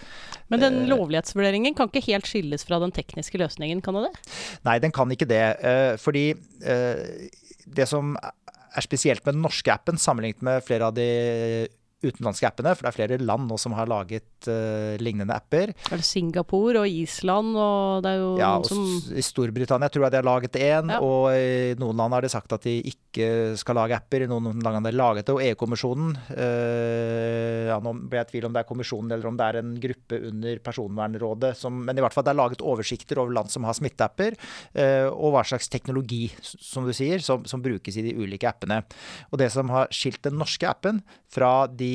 Men den Eh. lovlighetsvurderingen kan ikke helt skilles fra den tekniske løsningen, kan det det? Nei, den kan ikke det. eh, Fordi eh, det som er spesielt med den norske appen, sammenlignet med flere av de utenlandske appene, for det er flere land nå som har laget uh, lignende apper. Er det Singapore og Island, og det er jo Ja, noen som I Storbritannia tror jeg de har laget én, Ja. og i noen land har de sagt at de ikke skal lage apper. I noen land har de laget det, og EU-kommisjonen uh, ja, Nå ble jeg i tvil om det er kommisjonen eller om det er en gruppe under Personvernrådet, som, men i hvert fall det er laget oversikter over land som har smitteapper, uh, og hva slags teknologi, som du sier, som, som brukes i de ulike appene. Og det som har skilt den norske appen fra de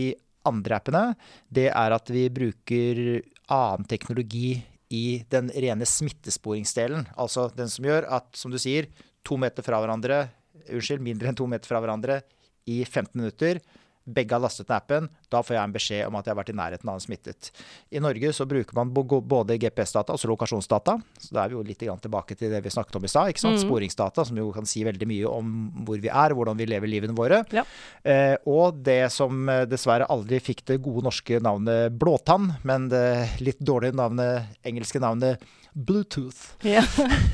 andre appene, det er at vi bruker annen teknologi i den rene smittesporingsdelen. Altså den som gjør at, som du sier, to meter fra hverandre, unnskyld, mindre enn to meter fra hverandre i 15 minutter. Begge har lastet ned appen. Da får jeg en beskjed om at jeg har vært i nærheten av en smittet. I Norge så bruker man både GPS-data, altså lokasjonsdata. Så da er vi jo litt tilbake til det vi snakket om i stad. mm. Sporingsdata, som jo kan si veldig mye om hvor vi er, hvordan vi lever livene våre. Ja. Eh, og det som eh, dessverre aldri fikk det gode norske navnet blåtann, men det litt dårlige navnet, engelske navnet Bluetooth. ja.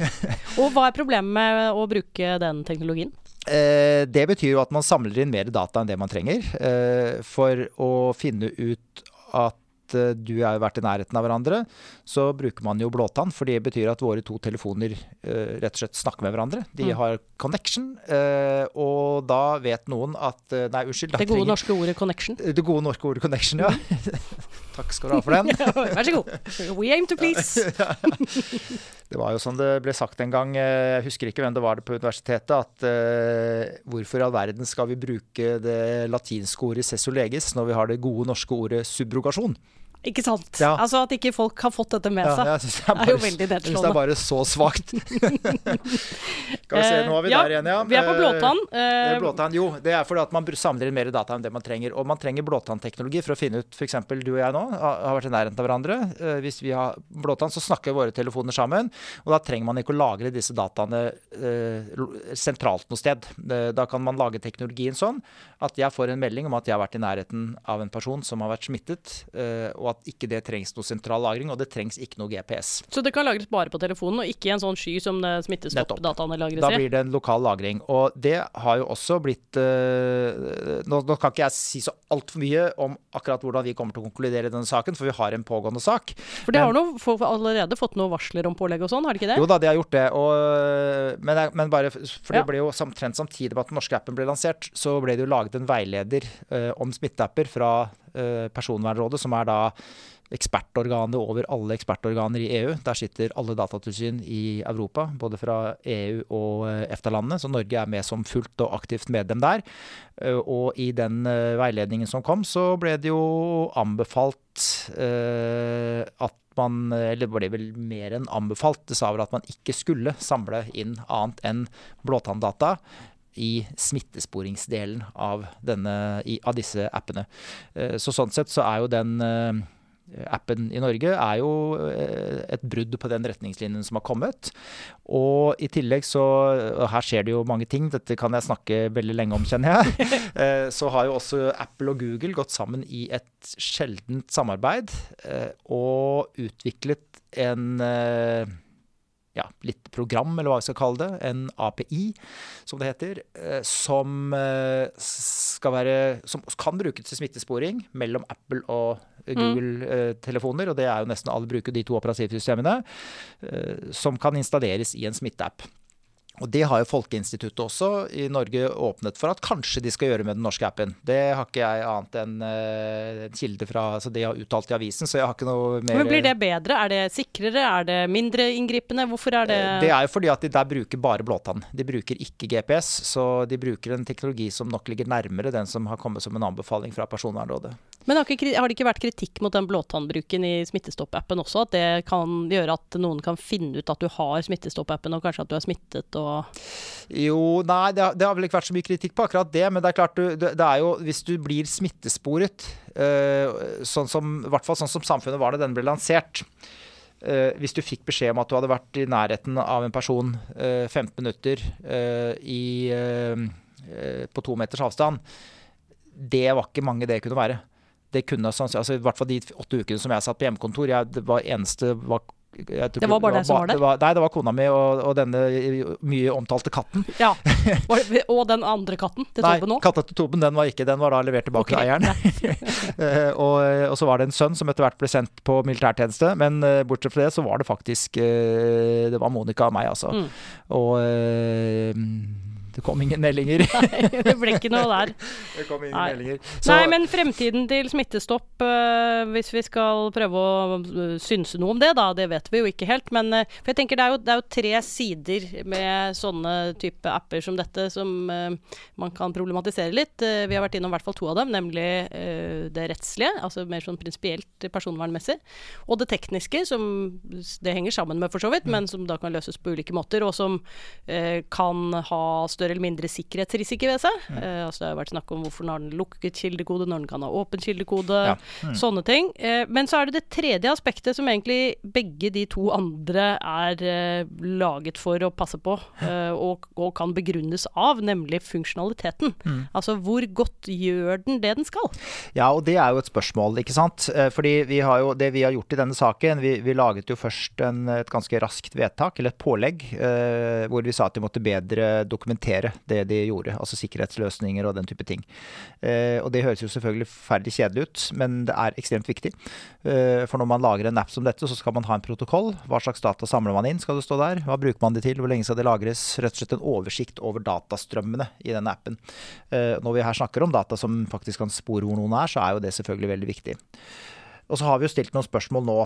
Og hva er problemet med å bruke den teknologien? Eh, det betyr jo at man samler inn mer data enn det man trenger, eh, for å finne ut at eh, du har vært i nærheten av hverandre, så bruker man jo blåtann, for det betyr at våre to telefoner eh, rett og slett snakker med hverandre. De Mm. har connection, eh, og da vet noen at Nei, unnskyld. Det gode trenger- norske ordet 'connection'. Det gode norske ordet connection, ja. Takk skal du ha for den. Vær så god. We aim to please. Det var jo som det ble sagt en gang, eh, jeg husker ikke hvem det var det på universitetet, at uh, hvorfor i all verden skal vi bruke det latinske ordet sessolegis når vi har det gode norske ordet subrogasjon? Ikke sant? Ja. Altså at ikke folk har fått dette med Ja, seg. jeg synes det er, bare, er jo veldig nedslående. jeg synes det er bare så svakt. Skal vi se, nå er vi ja, der igjen, ja. Vi er på Eh, blåtann. Eh, Eh, Blåtann, jo, det er fordi at man samler inn mer data enn det man trenger. Og man trenger blåtannteknologi for å finne ut F.eks. du og jeg nå har vært i nærheten av hverandre. Eh, Hvis vi har blåtann, så snakker våre telefoner sammen. Og da trenger man ikke å lagre disse dataene eh, sentralt noe sted. Eh, Da kan man lage teknologien sånn at jeg får en melding om at jeg har vært i nærheten av en person som har vært smittet, eh, og at ikke det trengs noe sentral lagring, og det trengs ikke noe GPS. Så det kan lagres bare på telefonen, og ikke i en sånn sky som smittestoppdataene lagres i? Da blir det en lokal lagring. Og det har jo også blitt uh, nå, nå kan ikke jeg si så altfor mye om akkurat hvordan vi kommer til å konkludere i denne saken, for vi har en pågående sak. For det har noe, for allerede fått noen varsler om pålegg og sånn, har det ikke det? Jo da, de har gjort det. Og, men, men bare, for det Ja. ble jo omtrent samtidig med at den norske appen ble lansert, så ble det jo laget en veileder uh, om smitteapper fra Personvernrådet, som er da ekspertorganet over alle ekspertorganer i EU. Der sitter alle datatilsyn i Europa, både fra EU og eh, EFTA-landene. Så Norge er med som fullt og aktivt medlem der. Eh, Og i den eh, veiledningen som kom, så ble det jo anbefalt eh, at man Eller ble vel mer enn anbefalt. Det sa vel at man ikke skulle samle inn annet enn blåtanndata i smittesporingsdelen av, denne, i, av disse appene. Eh, Så sånn sett så er jo den eh, appen i Norge er jo eh, et brudd på den retningslinjen som har kommet. Og i tillegg så og Her skjer det jo mange ting, dette kan jeg snakke veldig lenge om, kjenner jeg. Så har jo også Apple og Google gått sammen i et sjeldent samarbeid og utviklet en ja, litt program, eller hva vi skal kalle det, en API, som det heter, eh, som eh, være Som kan brukes til smittesporing mellom Apple og Google-telefoner, og det er jo nesten alle bruker de to operativsystemene, eh, som kan installeres i en smitteapp. Og Det har jo Folkeinstituttet også i Norge åpnet for at kanskje de skal gjøre med den norske appen. Det har ikke jeg annet enn eh, en kilde fra altså De har uttalt i avisen, så jeg har ikke noe mer Men blir det bedre? Er det sikrere? Er det mindre inngripende? Hvorfor er det Det er jo fordi at de der bruker bare blåtann. De bruker ikke GPS, så de bruker en teknologi som nok ligger nærmere den som har kommet som en anbefaling fra Personvernrådet. Men har, ikke, har det ikke vært kritikk mot den blåtannbruken i Smittestopp-appen også? At det kan gjøre at noen kan finne ut at du har Smittestopp-appen, og kanskje at du er smittet og Jo, nei, det har, det har vel ikke vært så mye kritikk på akkurat det, men det er klart du, det, er jo Hvis du blir smittesporet, eh, sånn som, i hvert fall sånn som samfunnet var da den ble lansert eh, Hvis du fikk beskjed om at du hadde vært i nærheten av en person eh, 15 minutter eh, i, eh, eh, på to meters avstand, det var ikke mange det kunne være. Det kunne altså, I hvert fall de åtte ukene som jeg satt på hjemmekontor. Jeg, det var eneste var, tror Det var bare deg som var? Det var, nei, det var kona mi og, og denne mye omtalte katten. Ja. Og den andre katten til Toben òg? Nei, katta til Toben den var ikke, den var da levert tilbake okay. til eieren. Eh, og, og så var det en sønn som etter hvert ble sendt på militærtjeneste. Men eh, bortsett fra det så var det faktisk eh, Det var Monica og meg, altså. Mm. Og eh, det kom ingen meldinger. det ble ikke noe der. det kom ingen Nei. meldinger. Så, Nei, men fremtiden til Smittestopp, uh, hvis vi skal prøve å eh, synse noe om det, da, det vet vi jo ikke helt. Men uh, for jeg tenker det er, jo, det er jo tre sider med sånne type apper som dette som uh, man kan problematisere litt. Vi har vært innom i hvert fall to av dem, nemlig det rettslige, altså mer sånn prinsipielt personvernmessig, og det tekniske, som det henger sammen med for så vidt, men som da kan løses på ulike måter, og som kan ha større eller mindre sikkerhetsrisiko ved seg. Eh, altså det har vært snakk om hvorfor har den lukket kildekode, når den kan ha åpen kildekode, Ja. sånne ting. Uh, men så er det det tredje aspektet som egentlig begge de to andre er eh, laget for å passe på, og, og kan begrunnes av, nemlig funksjonaliteten. Altså hvor godt gjør den det den skal? Ja, og det er jo et spørsmål, ikke sant. Fordi vi har jo, det vi har gjort i denne saken, vi, vi laget jo først en, et ganske raskt vedtak, eller et pålegg, hvor vi sa at de måtte bedre dokumentere det de gjorde. Altså sikkerhetsløsninger og den type ting. Eh, og det høres jo selvfølgelig forferdelig kjedelig ut, men det er ekstremt viktig. Eh, for når man lager en app som dette, så skal man ha en protokoll. Hva slags data samler man inn, skal det stå der. Hva bruker man det til, hvor lenge skal det lagres? Rett og slett en oversikt over datastrømmene i denne appen. Eh, når vi her snakker om data som faktisk kan spore hvor noen er, så er jo det selvfølgelig veldig viktig. Og så har vi jo stilt noen spørsmål nå.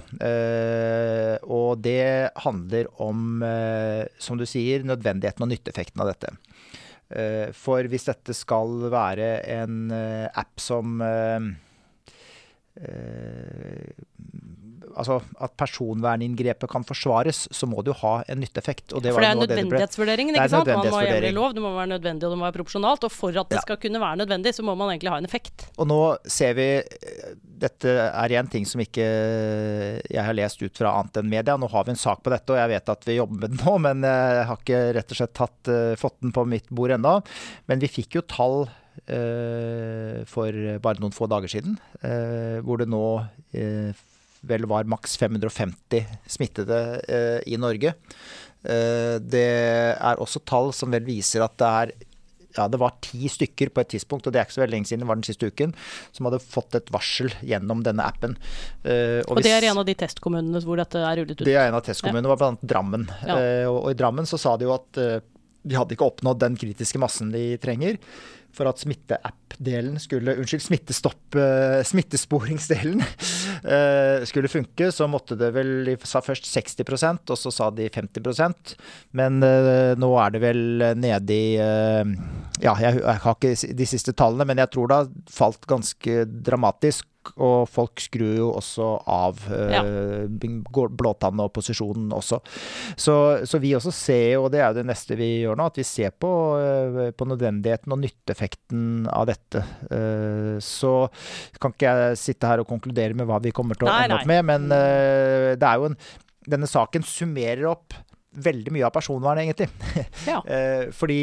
Og det handler om, som du sier, nødvendigheten og nytteeffekten av dette. Eh, for hvis dette skal være en eh, app som eh, Altså at personverninngrepet kan forsvares, så må det jo ha en nytteeffekt. Og det For det er nødvendighetsvurderingen, Det er ikke sant? Man må lov, det må være nødvendig og det må være proporsjonalt. Og for at det Ja. skal kunne være nødvendig, så må man egentlig ha en effekt. Og nå ser vi Dette er én ting som ikke jeg har lest ut fra annet enn media. Nå har vi en sak på dette, og jeg vet at vi jobber med den nå, men jeg har ikke rett og slett tatt, eh, fått den på mitt bord ennå. Men vi fikk jo tall eh, for bare noen få dager siden, eh, hvor det nå eh, vel var maks 550 smittede eh, i Norge. Eh, det er også tall som vel viser at det er ja, det var ti stykker på et tidspunkt, og det er ikke så veldig lenge siden, det var den siste uken, som hadde fått et varsel gjennom denne appen. Uh, Og det er en av de testkommunene hvor dette er rullet ut. det er en av testkommunene, var blant annet Drammen. Ja. Uh, og, og i Drammen så sa de jo at uh, de hadde ikke oppnådd den kritiske massen de trenger for at smitteapp-delen skulle Unnskyld, smittestopp, eh, smittesporingsdelen eh, skulle funke, så måtte det vel De sa først 60% og så sa de 50% Men eh, nå er det vel nede i Ja, jeg, jeg har ikke de siste tallene, men jeg tror det har falt ganske dramatisk. Og folk skrur jo også av Ja. eh, går- blåtann og posisjonen også. Så, så vi også ser jo, og det er jo det neste vi gjør nå, at vi ser på, eh, på nødvendigheten og nytteeffekten av dette. Eh, Så kan ikke jeg sitte her og konkludere med hva vi kommer til å Nei, ende opp med, men det er jo en Denne saken summerer opp veldig mye av personvernet, egentlig. Ja. Eh, Fordi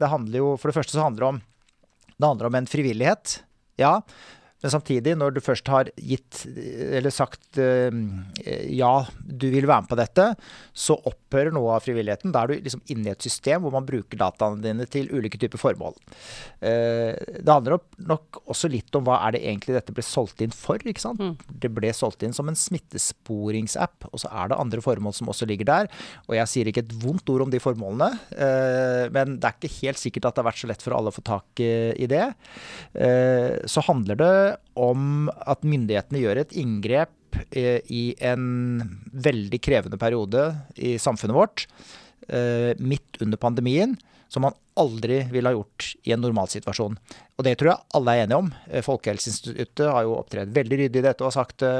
det handler jo For det første så handler det om Det handler om en frivillighet. Ja. Men samtidig, når du først har gitt eller sagt eh, ja, du vil være med på dette, så opphører noe av frivilligheten. Da er du liksom inne i et system hvor man bruker dataene dine til ulike typer formål. Eh, Det handler nok- også litt om hva er det egentlig dette ble solgt inn for. ikke sant? Mm. Det ble solgt inn som en smittesporingsapp, og så er det andre formål som også ligger der. Og jeg sier ikke et vondt ord om de formålene, eh, men det er ikke helt sikkert at det har vært så lett for alle å få tak i det. Så handler det om at myndighetene gjør et inngrep eh, i en veldig krevende periode i samfunnet vårt, eh, midt under pandemien, som man aldri ville ha gjort i en normalsituasjon. Og det tror jeg alle er enige om. Eh, Folkehelseinstituttet har jo opptredd veldig ryddig i dette og har sagt det.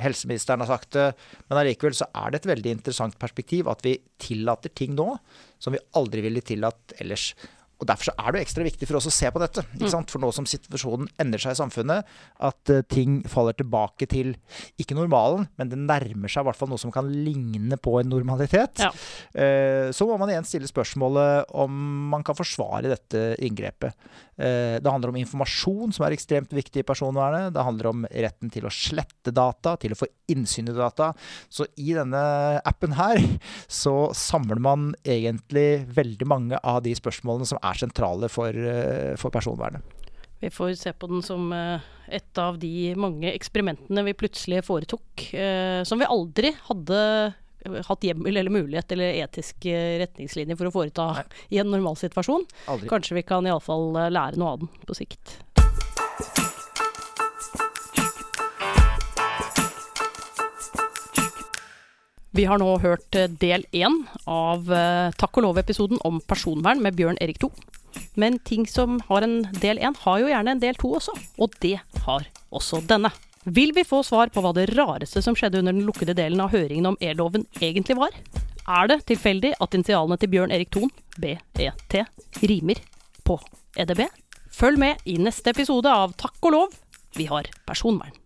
Helseministeren har sagt det. Men allikevel så er det et veldig interessant perspektiv at vi tillater ting nå som vi aldri ville tillatt ellers. Og Derfor så er det jo ekstra viktig for oss å se på dette. ikke sant? For nå som situasjonen endrer seg i samfunnet, at eh, ting faller tilbake til ikke normalen, men det nærmer seg i hvert fall noe som kan ligne på en normalitet. Ja. Eh, Så må man igjen stille spørsmålet om man kan forsvare dette inngrepet. Eh, Det handler om informasjon, som er ekstremt viktig i personvernet. Det handler om retten til å slette data, til å få innsyn i data. Så i denne appen her så samler man egentlig veldig mange av de spørsmålene som er sentrale for, eh, for personvernet. Vi får se på den som eh, et av de mange eksperimentene vi plutselig foretok, eh, som vi aldri hadde hatt hjemmel eller mulighet eller etiske retningslinjer for å foreta Nei. i en normalsituasjon. Kanskje vi kan iallfall lære noe av den på sikt. Vi har nå hørt eh, del én av eh, Takk og lov-episoden om personvern med Bjørn Erik 2. Men ting som har en del én, har jo gjerne en del to også. Og det har også denne. Vil vi få svar på hva det rareste som skjedde under den lukkede delen av høringen om e-loven egentlig var? Er det tilfeldig at initialene til Bjørn Erik Thon, BET, rimer på EDB? Følg med i neste episode av Takk og lov, vi har personvern.